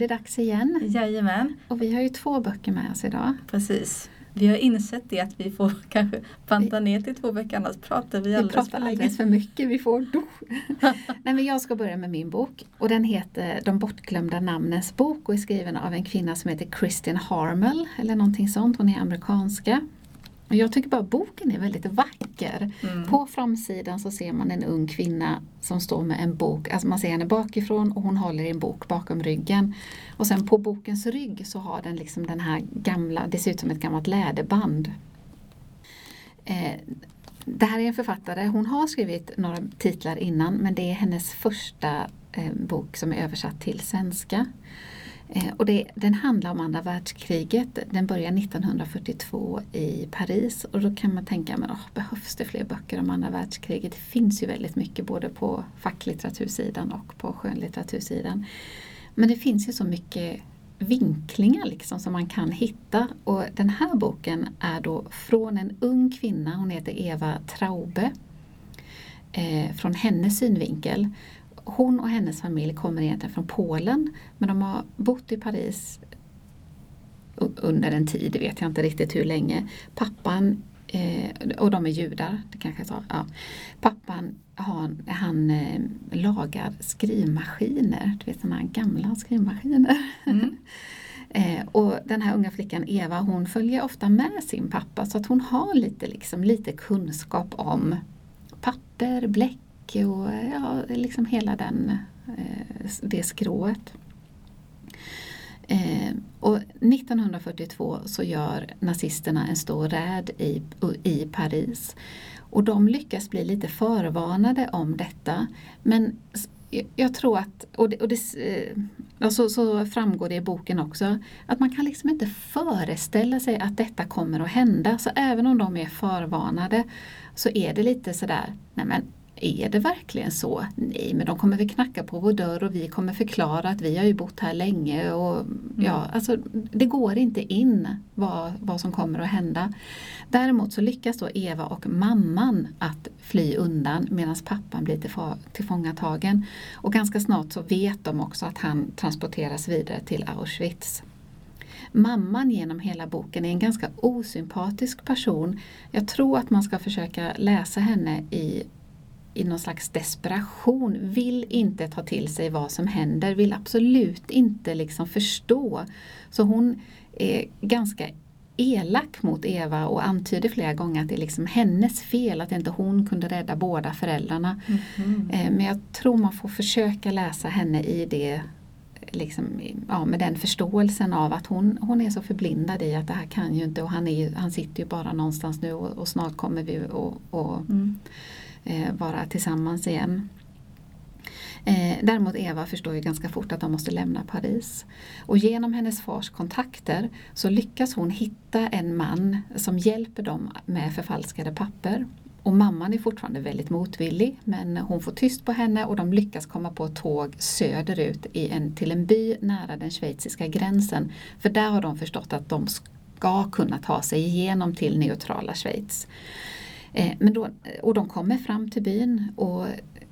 Det dags igen. Jajamän, Och vi har ju två böcker med oss idag. precis. Vi har insett det att vi får kanske banta ner till två veckor annars pratar vi Vi alldeles pratar för länge. alldeles för mycket, vi får. Nej, men jag ska börja med min bok och den heter De bortglömda namnens bok och är skriven av en kvinna som heter Kristin Harmel eller någonting sånt, hon är amerikanska. Jag tycker bara boken är väldigt vacker. Mm. På framsidan så ser man en ung kvinna som står med en bok, alltså man ser henne bakifrån och hon håller i en bok bakom ryggen. Och sen på bokens rygg så har den liksom den här gamla, det ser ut som ett gammalt läderband. Eh, det här är en författare, hon har skrivit några titlar innan men det är hennes första eh, bok som är översatt till svenska. Eh, och det, den handlar om andra världskriget. Den börjar 1942 i Paris och då kan man tänka, men åh, behövs det fler böcker om andra världskriget? Det finns ju väldigt mycket både på facklitteratursidan och på skönlitteratursidan. Men det finns ju så mycket vinklingar liksom som man kan hitta och den här boken är då från en ung kvinna, hon heter Eva Traube, eh, från hennes synvinkel. Hon och hennes familj kommer egentligen från Polen men de har bott i Paris under en tid, det vet jag inte riktigt hur länge. Pappan, eh, och de är judar, det kanske jag sa. Ja. Pappan har, han eh, lagar skrivmaskiner, du vet sådana här gamla skrivmaskiner. Mm. Eh, och den här unga flickan Eva hon följer ofta med sin pappa så att hon har lite, liksom, lite kunskap om papper, bläck och eh, ja, liksom hela den, eh, det skrået. Eh, och 1942 så gör nazisterna en stor räd i, i Paris. Och de lyckas bli lite förvarnade om detta. Men jag- tror att, och det, och det, och så, så framgår det i boken också, att man kan liksom inte föreställa sig att detta kommer att hända. Så även om de är förvarnade så är det lite sådär, nej men är det verkligen så? Nej, men de kommer väl knacka på vår dörr och vi kommer förklara att vi har ju bott här länge. Och, ja, alltså, det går inte in vad, vad som kommer att hända. Däremot så lyckas då Eva och mamman att fly undan medan pappan blir tillfa- tillfångatagen. Och ganska snart så vet de också att han transporteras vidare till Auschwitz. Mamman genom hela boken är en ganska osympatisk person. Jag tror att man ska försöka läsa henne i i någon slags desperation, vill inte ta till sig vad som händer, vill absolut inte liksom förstå. Så hon är ganska elak mot Eva och antyder flera gånger att det är liksom hennes fel att inte hon kunde rädda båda föräldrarna. Mhm. Eh, Men jag tror man får försöka läsa henne i det liksom, ja, med den förståelsen av att hon, hon är så förblindad i att det här kan ju inte och han, är, han sitter ju bara någonstans nu och, och snart kommer vi och, och Mm. Eh, vara tillsammans igen. Eh, däremot Eva förstår ju ganska fort att de måste lämna Paris. Och genom hennes fars kontakter så lyckas hon hitta en man som hjälper dem med förfalskade papper. Och mamman är fortfarande väldigt motvillig men hon får tyst på henne och de lyckas komma på ett tåg söderut i en, till en by nära den schweiziska gränsen. För där har de förstått att de ska kunna ta sig igenom till neutrala Schweiz. Eh, men då, och de kommer fram till byn och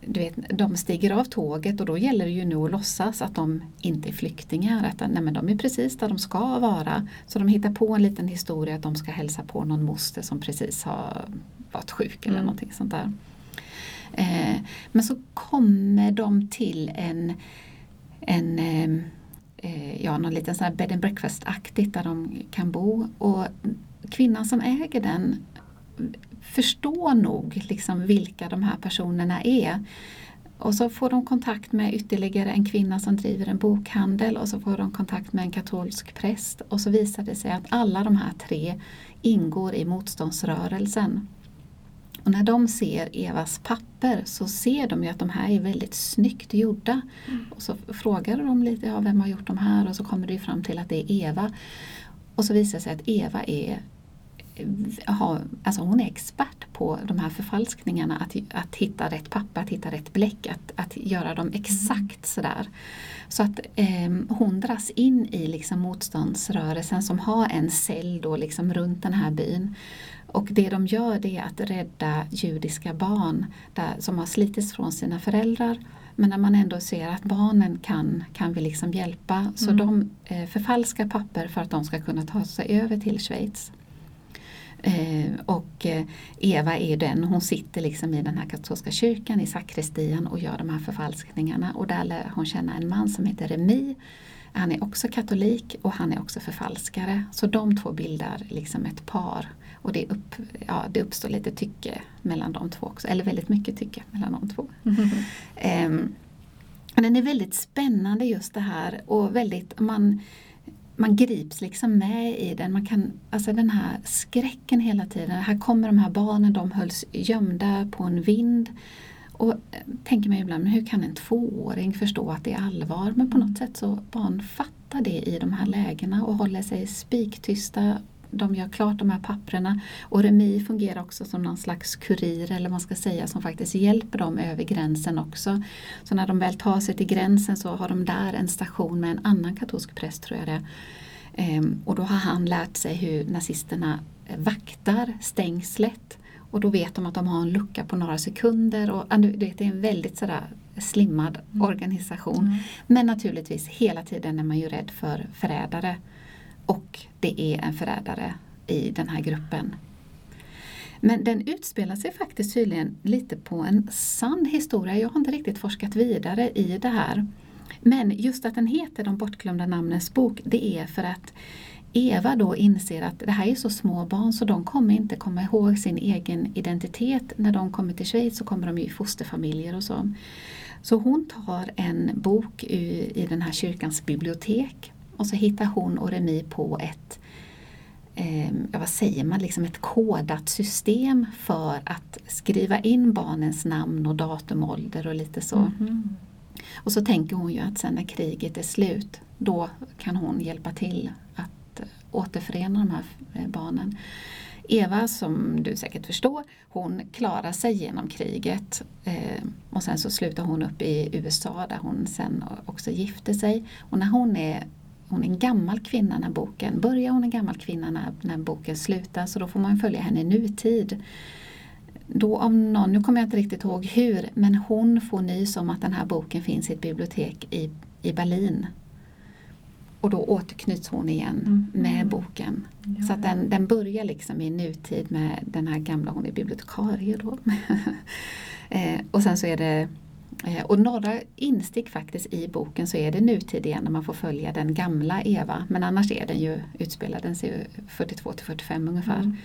du vet, de stiger av tåget och då gäller det ju nu att låtsas att de inte är flyktingar. Att nej, men de är precis där de ska vara. Så de hittar på en liten historia att de ska hälsa på någon moster som precis har varit sjuk eller Mm. någonting sånt där. Eh, men så kommer de till en, en eh, ja, någon liten sån här bed and breakfast-aktigt där de kan bo. Och kvinnan som äger den förstår nog liksom vilka de här personerna är. och så får de kontakt med ytterligare en kvinna som driver en bokhandel och så får de kontakt med en katolsk präst och så visar det sig att alla de här tre ingår i motståndsrörelsen. Och när de ser Evas papper så ser de ju att de här är väldigt snyggt gjorda. Mm. Och så frågar de lite, ja, vem har gjort de här? Och så kommer det fram till att det är Eva. Och så visar det sig att Eva är ha, alltså hon är expert på de här förfalskningarna, att, att hitta rätt papper, att hitta rätt bläck, att, att göra dem exakt sådär. Så att eh, hon dras in i liksom motståndsrörelsen som har en cell då liksom runt den här byn. Och det de gör det är att rädda judiska barn där, som har slitits från sina föräldrar men när man ändå ser att barnen kan, kan vi liksom hjälpa så mm. de eh, förfalskar papper för att de ska kunna ta sig över till Schweiz. Eh, och eh, Eva är den, hon sitter liksom i den här katolska kyrkan i sakristian och gör de här förfalskningarna och där lär hon känna en man som heter Remi. Han är också katolik och han är också förfalskare. Så de två bildar liksom ett par. Och det, upp, ja, det uppstår lite tycke mellan de två också, eller väldigt mycket tycke mellan de två. Mm. Men den är väldigt spännande just det här och väldigt, man man grips liksom med i den. Man kan, alltså den här skräcken hela tiden. Här kommer de här barnen, de hölls gömda på en vind. Och eh, tänker mig ibland, hur kan en tvååring förstå att det är allvar? Men på något sätt så barn fattar det i de här lägena och håller sig spiktysta de gör klart de här papprena och Remi fungerar också som någon slags kurir eller man ska säga som faktiskt hjälper dem över gränsen också. Så när de väl tar sig till gränsen så har de där en station med en annan katolsk präst tror jag det ehm, Och då har han lärt sig hur nazisterna vaktar stängslet och då vet de att de har en lucka på några sekunder och det är en väldigt sådär slimmad mm. organisation. Mm. Men naturligtvis hela tiden är man ju rädd för förrädare. Och det är en förrädare i den här gruppen. Men den utspelar sig faktiskt tydligen lite på en sann historia. Jag har inte riktigt forskat vidare i det här. Men just att den heter De bortglömda namnens bok, det är för att Eva då inser att det här är så små barn så de kommer inte komma ihåg sin egen identitet. När de kommer till Schweiz så kommer de ju i fosterfamiljer och så. Så hon tar en bok i den här kyrkans bibliotek och så hittar hon och Remi på ett eh, vad säger man, liksom ett kodat system för att skriva in barnens namn och datum, ålder och lite så. Mm. Och så tänker hon ju att sen när kriget är slut då kan hon hjälpa till att återförena de här eh, barnen. Eva, som du säkert förstår, hon klarar sig genom kriget eh, och sen så slutar hon upp i USA där hon sen också gifte sig. Och när hon är hon är en gammal kvinna när boken börjar, hon är en gammal kvinna när, när boken slutar så då får man följa henne i nutid. Då om någon, nu kommer jag inte riktigt ihåg hur, men hon får nys om att den här boken finns i ett bibliotek i, i Berlin. Och då återknyts hon igen mm. med boken. Ja. Så att den, den börjar liksom i nutid med den här gamla, hon är bibliotekarie då. eh, och sen så är det och några instick faktiskt i boken så är det nutid igen när man får följa den gamla Eva. Men annars är den ju, utspelar den sig 42 till 45 ungefär. Mm.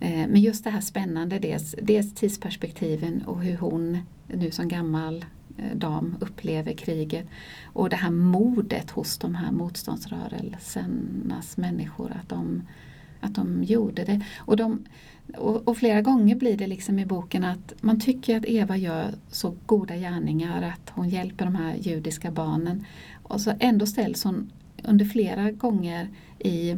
Eh, men just det här spännande, dels, dels tidsperspektiven och hur hon nu som gammal eh, dam upplever kriget. Och det här modet hos de här motståndsrörelsernas människor att de, att de gjorde det. Och de, och, och, flera gånger blir det liksom i boken att man tycker att Eva gör så goda gärningar, att hon hjälper de här judiska barnen. Och så ändå ställs hon under flera gånger i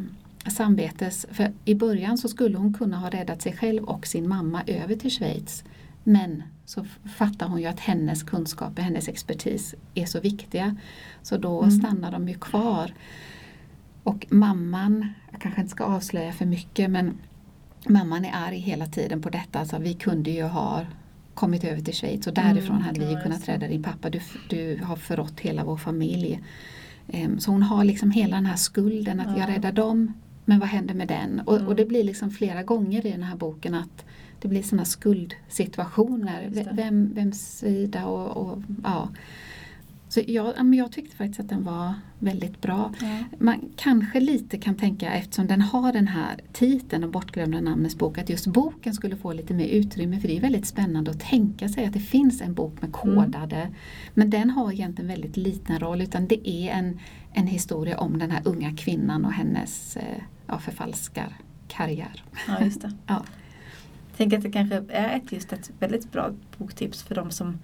samvetes... För i början så skulle hon kunna ha räddat sig själv och sin mamma över till Schweiz. Men så fattar hon ju att hennes kunskaper, hennes expertis är så viktiga. Så då mm. stannar de ju kvar. Och mamman, jag kanske inte ska avslöja för mycket men Mamman är arg hela tiden på detta. Alltså, vi kunde ju ha kommit över till Schweiz och därifrån mm, hade vi ju kunnat rädda din pappa. Du, du har förrått hela vår familj. Um, så hon har liksom hela den här skulden att ja. jag räddar dem men vad händer med den? Och, mm. och, det blir liksom flera gånger i den här boken att det blir sådana skuldsituationer. Vem, vems sida och, och, ja. Så jag, men jag tyckte faktiskt att den var väldigt bra. Ja. Man kanske lite kan tänka eftersom den har den här titeln, Den bortglömda namnens bok, att just boken skulle få lite mer utrymme för det är väldigt spännande att tänka sig att det finns en bok med kodade. Men den har egentligen väldigt liten roll utan det är en, en historia om den här unga kvinnan och hennes eh, ja, förfalskarkarriär. ja, just det. Ja. Tänker att det kanske är ett, just ett väldigt bra boktips för de som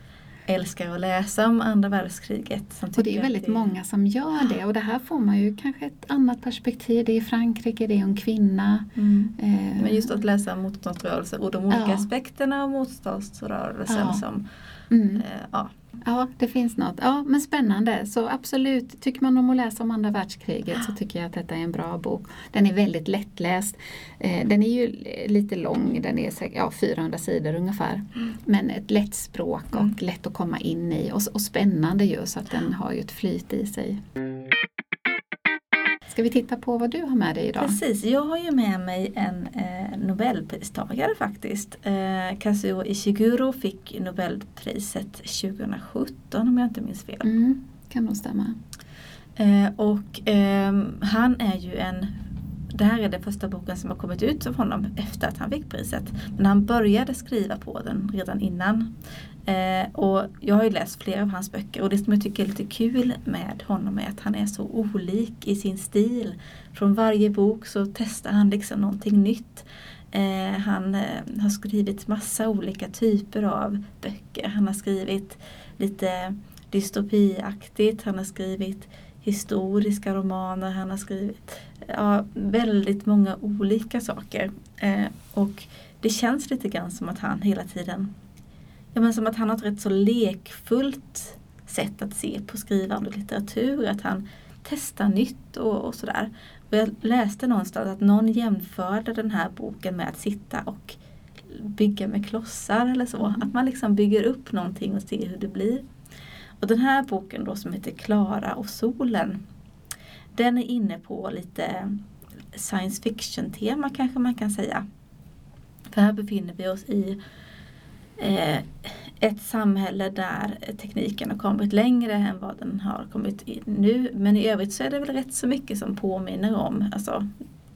älskar att läsa om andra världskriget. Och det är väldigt det- många som gör det och det här får man ju kanske ett annat perspektiv. Det är Frankrike, det är en kvinna. Mm. Eh, Men just att läsa motståndsrörelser och de olika Ja. aspekterna av motståndsrörelsen Ja. som mm. eh, ja, Ja, det finns något. Ja, men spännande. Så absolut, tycker man om att läsa om andra världskriget så tycker jag att detta är en bra bok. Den är väldigt lättläst. Eh, Den är ju lite lång, den är ja, 400 sidor ungefär. Men ett lätt språk och Mm. lätt att komma in i och, och spännande ju så att den har ju ett flyt i sig. Ska vi titta på vad du har med dig idag? Precis, jag har ju med mig en eh, Nobelpristagare faktiskt. Eh, Kazuo Ishiguro fick Nobelpriset 2017 om jag inte minns fel. Mm, kan nog stämma. Eh, och ehm, han är ju en det här är den första boken som har kommit ut av honom efter att han fick priset. Men han började skriva på den redan innan. Eh, och jag har ju läst flera av hans böcker och det som jag tycker är lite kul med honom är att han är så olik i sin stil. Från varje bok så testar han liksom någonting nytt. Eh, han eh, har skrivit massa olika typer av böcker. Han har skrivit lite dystopiaktigt, han har skrivit historiska romaner, han har skrivit ja, väldigt många olika saker. Eh, och det känns lite grann som att han hela tiden, ja men som att han har ett rätt så lekfullt sätt att se på skrivande och litteratur, att han testar nytt och, och sådär. Och jag läste någonstans att någon jämförde den här boken med att sitta och bygga med klossar eller så. Mm. Att man liksom bygger upp någonting och ser hur det blir. Och den här boken då som heter Klara och solen den är inne på lite science fiction tema kanske man kan säga. För här befinner vi oss i eh, ett samhälle där tekniken har kommit längre än vad den har kommit i nu. Men i övrigt så är det väl rätt så mycket som påminner om, alltså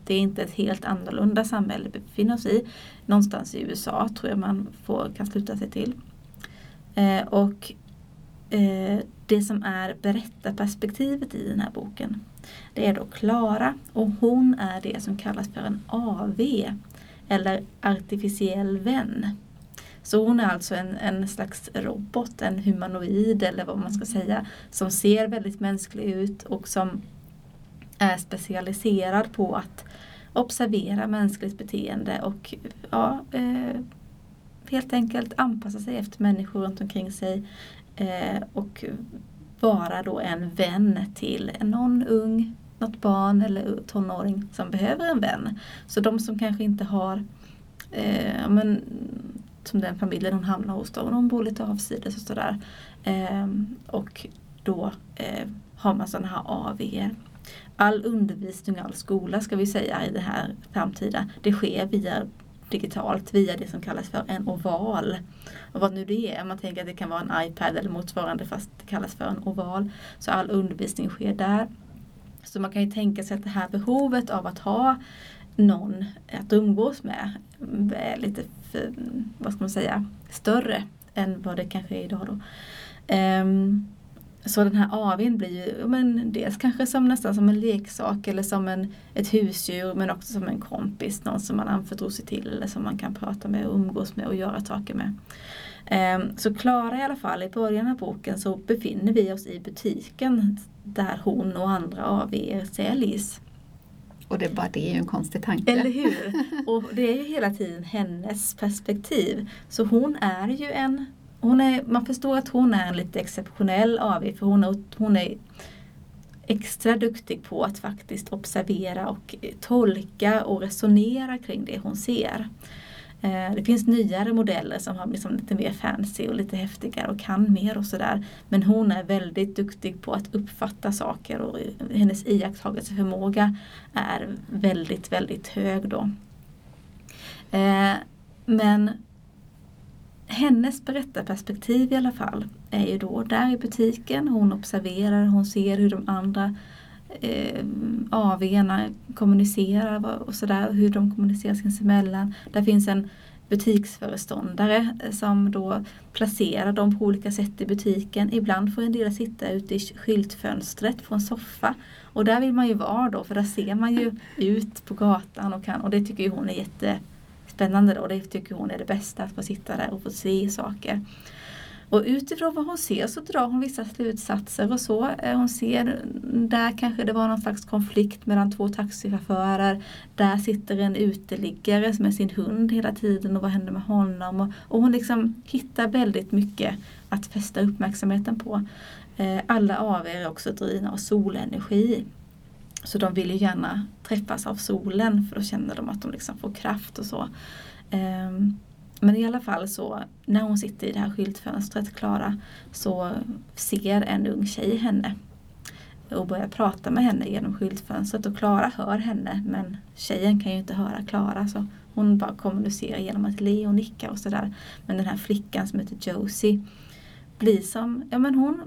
det är inte ett helt annorlunda samhälle vi befinner oss i. Någonstans i USA tror jag man får, kan sluta sig till. Eh, och Eh, det som är berättarperspektivet i den här boken det är då Klara och hon är det som kallas för en AV eller artificiell vän. Så hon är alltså en, en slags robot, en humanoid eller vad man ska säga som ser väldigt mänsklig ut och som är specialiserad på att observera mänskligt beteende och ja, eh, helt enkelt anpassa sig efter människor runt omkring sig Eh, och vara då en vän till någon ung, något barn eller tonåring som behöver en vän. Så de som kanske inte har, eh, men, som den familjen hon hamnar hos då, de bor lite avsides och sådär. Eh, och då eh, har man sådana här AVR. All undervisning och all skola ska vi säga i det här framtida, det sker via digitalt via det som kallas för en oval. Och vad nu det är, man tänker att det kan vara en iPad eller motsvarande fast det kallas för en oval. Så all undervisning sker där. Så man kan ju tänka sig att det här behovet av att ha någon att umgås med är lite, för, vad ska man säga, större än vad det kanske är idag då. Um, så den här AWn blir ju men dels kanske som nästan som en leksak eller som en, ett husdjur men också som en kompis, någon som man anförtror sig till eller som man kan prata med och umgås med och göra saker med. Um, så Klara i alla fall, i början av boken så befinner vi oss i butiken där hon och andra AWer säljs. Och det, bara det är ju en konstig tanke. Eller hur? Och det är ju hela tiden hennes perspektiv. Så hon är ju en hon är, man förstår att hon är en lite exceptionell AV för hon är, hon är extra duktig på att faktiskt observera och tolka och resonera kring det hon ser. Eh, det finns nyare modeller som har liksom lite mer fancy och lite häftigare och kan mer och sådär. Men hon är väldigt duktig på att uppfatta saker och hennes iakttagelseförmåga är väldigt, väldigt hög då. Eh, men hennes berättarperspektiv i alla fall är ju då där i butiken. Hon observerar, hon ser hur de andra eh, AWna kommunicerar och sådär. Hur de kommunicerar sinsemellan. Där finns en butiksföreståndare eh, som då placerar dem på olika sätt i butiken. Ibland får en del sitta ute i skyltfönstret på en soffa. Och där vill man ju vara då för där ser man ju ut på gatan och, kan, och det tycker ju hon är Spännande då. Det tycker hon är det bästa att få sitta där och få se saker. Och utifrån vad hon ser så drar hon vissa slutsatser och så. Eh, hon ser där kanske det var någon slags konflikt mellan två taxichaufförer. Där sitter en uteliggare med sin hund hela tiden och vad händer med honom? Och, och hon liksom hittar väldigt mycket att fästa uppmärksamheten på. Eh, alla av er är också drivna av solenergi. Så de vill ju gärna träffas av solen för då känner de att de liksom får kraft och så. Ehm, men i alla fall så när hon sitter i det här skyltfönstret, Klara, så ser en ung tjej henne och börjar prata med henne genom skyltfönstret och Klara hör henne men tjejen kan ju inte höra Klara så hon bara kommunicerar genom att le och nicka och sådär. Men den här flickan som heter Josie blir som, ja men hon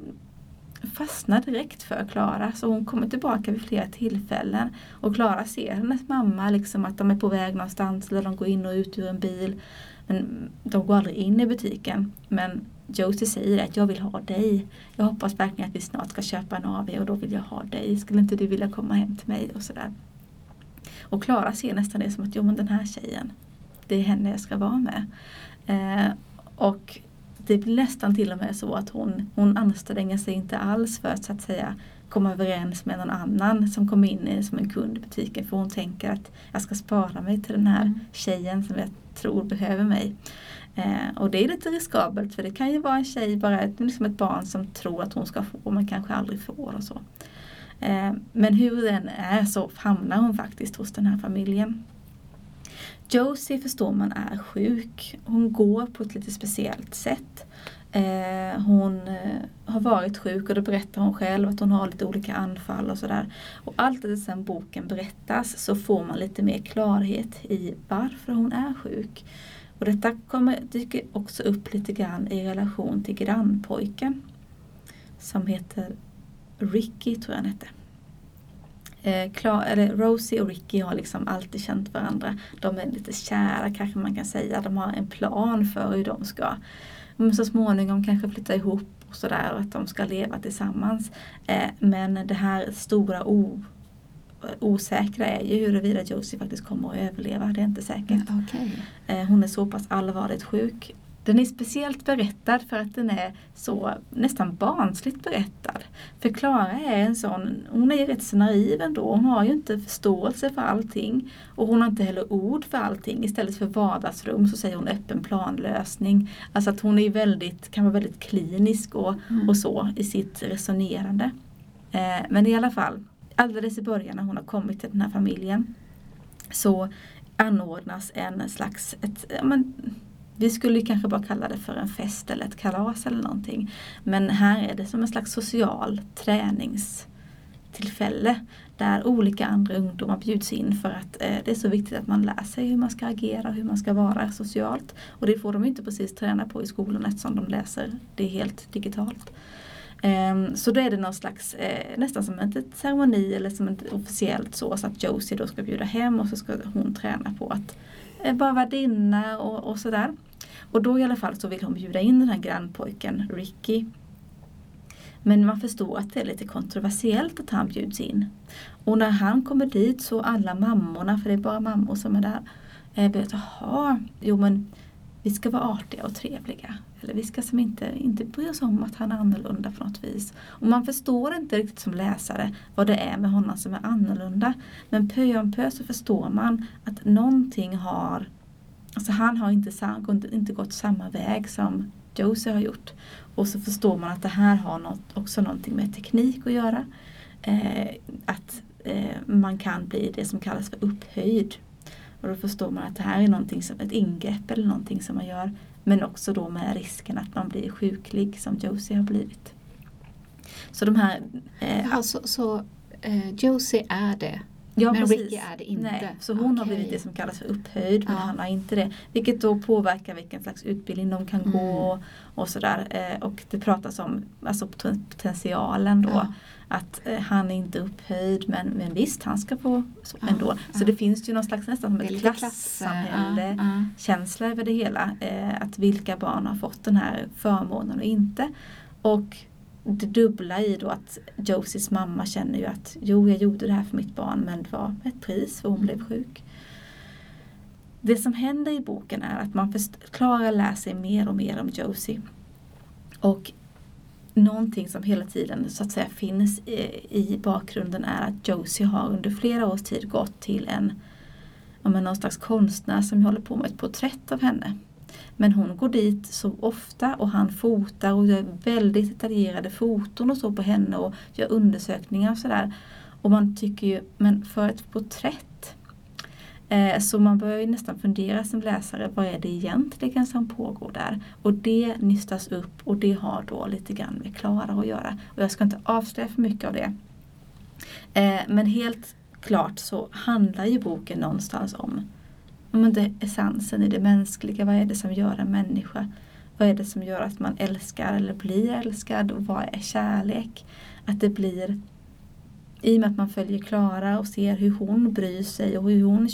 fastnar direkt för Klara så hon kommer tillbaka vid flera tillfällen och Klara ser hennes mamma liksom att de är på väg någonstans eller de går in och ut ur en bil men de går aldrig in i butiken. Men Josie säger att jag vill ha dig. Jag hoppas verkligen att vi snart ska köpa en AV och då vill jag ha dig. Skulle inte du vilja komma hem till mig? Och sådär. Och Klara ser nästan det som att jo men den här tjejen, det är henne jag ska vara med. Eh, och det blir nästan till och med så att hon, hon anstränger sig inte alls för att så att säga komma överens med någon annan som kommer in som en kund i butiken. För hon tänker att jag ska spara mig till den här mm. tjejen som jag tror behöver mig. Eh, och det är lite riskabelt för det kan ju vara en tjej, bara ett, liksom ett barn som tror att hon ska få men kanske aldrig får och så. Eh, men hur den är så hamnar hon faktiskt hos den här familjen. Josie förstår man är sjuk. Hon går på ett lite speciellt sätt. Eh, hon eh, har varit sjuk och då berättar hon själv att hon har lite olika anfall och sådär. Och allt sen boken berättas så får man lite mer klarhet i varför hon är sjuk. Och detta kommer, dyker också upp lite grann i relation till grannpojken. Som heter Ricky tror jag han hette. Eh, eller Rosie och Ricky har liksom alltid känt varandra. De är lite kära kanske man kan säga. De har en plan för hur de ska så småningom kanske flytta ihop och sådär och att de ska leva tillsammans. Eh, men det här stora o, osäkra är ju huruvida Josie faktiskt kommer att överleva. Det är inte säkert. Okay. Eh, hon är så pass allvarligt sjuk den är speciellt berättad för att den är så nästan barnsligt berättad. För Klara är en sån, hon är rätt så naiv ändå. Hon har ju inte förståelse för allting. Och hon har inte heller ord för allting. Istället för vardagsrum så säger hon öppen planlösning. Alltså att hon är väldigt, kan vara väldigt klinisk och, mm. och så i sitt resonerande. Eh, men i alla fall, alldeles i början när hon har kommit till den här familjen så anordnas en slags, ett, men, vi skulle kanske bara kalla det för en fest eller ett kalas eller någonting. Men här är det som en slags social träningstillfälle där olika andra ungdomar bjuds in för att eh, det är så viktigt att man lär sig hur man ska agera, hur man ska vara socialt. Och det får de inte precis träna på i skolan eftersom de läser det helt digitalt. Ehm, så då är det någon slags, eh, nästan som en ceremoni eller som ett officiellt så, så att Josie då ska bjuda hem och så ska hon träna på att eh, vara värdinna och, och sådär. Och då i alla fall så vill hon bjuda in den här grannpojken Ricky. Men man förstår att det är lite kontroversiellt att han bjuds in. Och när han kommer dit så alla mammorna, för det är bara mammor som är där, eh, börjar börjar jaha, jo men vi ska vara artiga och trevliga. Eller vi ska som inte, inte bry oss om att han är annorlunda på något vis. Och man förstår inte riktigt som läsare vad det är med honom som är annorlunda. Men pö om pö så förstår man att någonting har Alltså han har inte, inte gått samma väg som Josie har gjort. Och så förstår man att det här har något, också någonting med teknik att göra. Eh, att eh, man kan bli det som kallas för upphöjd. Och då förstår man att det här är någonting som ett ingrepp eller någonting som man gör. Men också då med risken att man blir sjuklig som Josie har blivit. Så de här... Eh, ja, så, så eh, Josie är det Ja, men precis. Ricky är det inte. Nej, så hon har Okej. blivit det som kallas för upphöjd men Ja. han har inte det. Vilket då påverkar vilken slags utbildning de kan Mm. gå och sådär. Eh, och det pratas om alltså, poten- potentialen då. Ja. Att eh, han är inte upphöjd men, men visst han ska få så Ja, ändå. Så det finns ju någon slags nästan som ett klassamhälle känsla över det hela. Eh, att vilka barn har fått den här förmånen och inte. Och det dubbla i då att Josies mamma känner ju att jo, jag gjorde det här för mitt barn men det var ett pris för hon blev sjuk. Det som händer i boken är att man först, Clara lär sig mer och mer om Josie. Och någonting som hela tiden så att säga finns i, i bakgrunden är att Josie har under flera års tid gått till en ja, men någon slags konstnär som håller på med ett porträtt av henne. Men hon går dit så ofta och han fotar och gör väldigt detaljerade foton och så på henne och gör undersökningar och sådär. Och man tycker ju, men för ett porträtt eh, så man börjar ju nästan fundera som läsare, vad är det egentligen som pågår där? Och det nystas upp och det har då lite grann med Klara att göra. Och jag ska inte avslöja för mycket av det. Eh, men helt klart så handlar ju boken någonstans om men det essensen i det mänskliga. Vad är det som gör en människa? Vad är det som gör att man älskar eller blir älskad? Och vad är kärlek? Att det blir i och med att man följer Klara och ser hur hon bryr sig och hur hon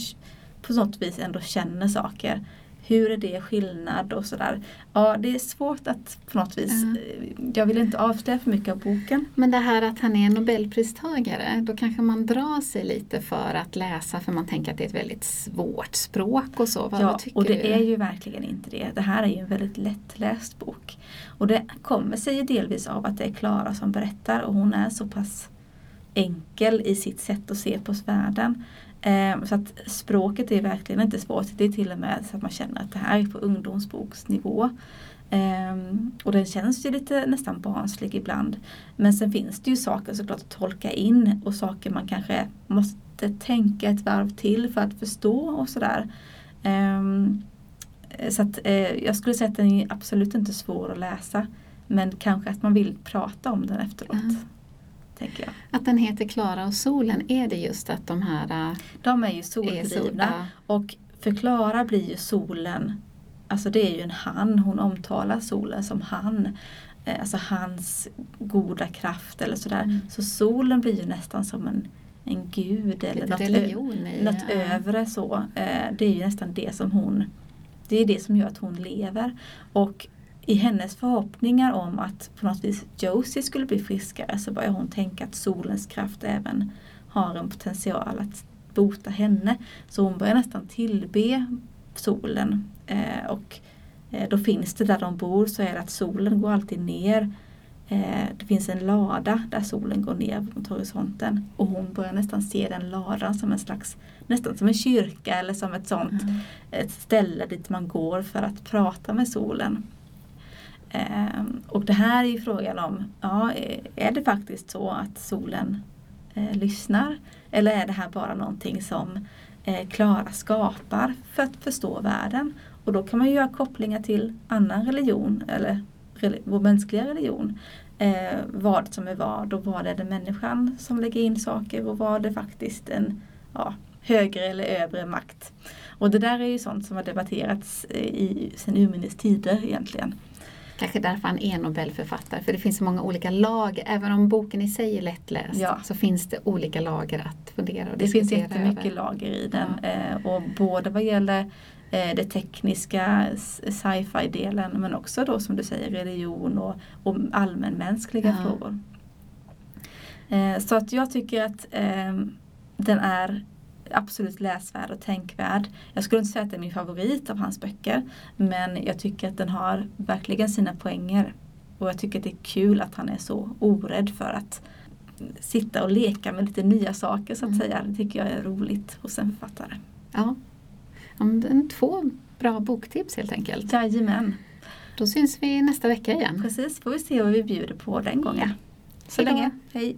på något vis ändå känner saker. Hur är det skillnad och sådär. Ja, det är svårt att på något vis. Ja. Jag vill inte avslöja för mycket av boken. Men det här att han är Nobelpristagare, då kanske man drar sig lite för att läsa för man tänker att det är ett väldigt svårt språk och så. Vad Ja, tycker och det du? är ju verkligen inte det. Det här är ju en väldigt lättläst bok. Och det kommer sig delvis av att det är Klara som berättar och hon är så pass enkel i sitt sätt att se på världen. Eh, så att språket är verkligen inte svårt. Det är till och med så att man känner att det här är på ungdomsboksnivå. Eh, och den känns ju lite nästan barnslig ibland. Men sen finns det ju saker såklart att tolka in och saker man kanske måste tänka ett varv till för att förstå och sådär. Ehm, så att, eh, jag skulle säga att den är absolut inte svår att läsa. Men kanske att man vill prata om den efteråt. Mm. Tänker jag. Att den heter Klara och solen, är det just att de här äh, De är ju är soldrivna. sol, ja. Och för Klara blir ju solen, alltså det är ju en han, hon omtalar solen som han. Eh, Alltså hans goda kraft eller sådär. Mm. Så solen blir ju nästan som en, en gud eller Lite något, ö- religion i. något ja. övre så. Eh, Det är ju nästan det som hon, det är det som gör att hon lever. Och i hennes förhoppningar om att på något vis Josie skulle bli friskare så börjar hon tänka att solens kraft även har en potential att bota henne. Så hon börjar nästan tillbe solen. Eh, och eh, då finns det där de bor så är det att solen går alltid ner. Eh, det finns en lada där solen går ner mot horisonten. Och hon börjar nästan se den ladan som en slags, nästan som en kyrka eller som ett sånt Mm. ett ställe dit man går för att prata med solen. Ehm, och det här är ju frågan om, ja, eh, är det faktiskt så att solen eh, lyssnar? Eller är det här bara någonting som eh, Klara skapar för att förstå världen? Och då kan man ju göra kopplingar till annan religion eller vår mänskliga religion. Eh, vad som är vad och vad är det människan som lägger in saker och vad är faktiskt en ja, högre eller övre makt. Och det där är ju sånt som har debatterats eh, i, sen urminnes tider egentligen. Kanske därför han är Nobelförfattare, för det finns så många olika lager. Även om boken i sig är lättläst Ja. så finns det olika lager att fundera och Det finns diskutera jättemycket över. lager i den. Eh, och både vad gäller eh, det tekniska, s- sci-fi-delen men också då som du säger religion och, och allmänmänskliga Ja. frågor. Eh, så att jag tycker att den är absolut läsvärd och tänkvärd. Jag skulle inte säga att det är min favorit av hans böcker men jag tycker att den har verkligen sina poänger. Och jag tycker att det är kul att han är så orädd för att sitta och leka med lite nya saker så att Mm. säga. Det tycker jag är roligt hos en författare. Ja. Ja, är två bra boktips helt enkelt. Jajamän, Då syns vi nästa vecka igen. precis. Får vi se vad vi bjuder på den gången. Så Hejdå. länge. Hej!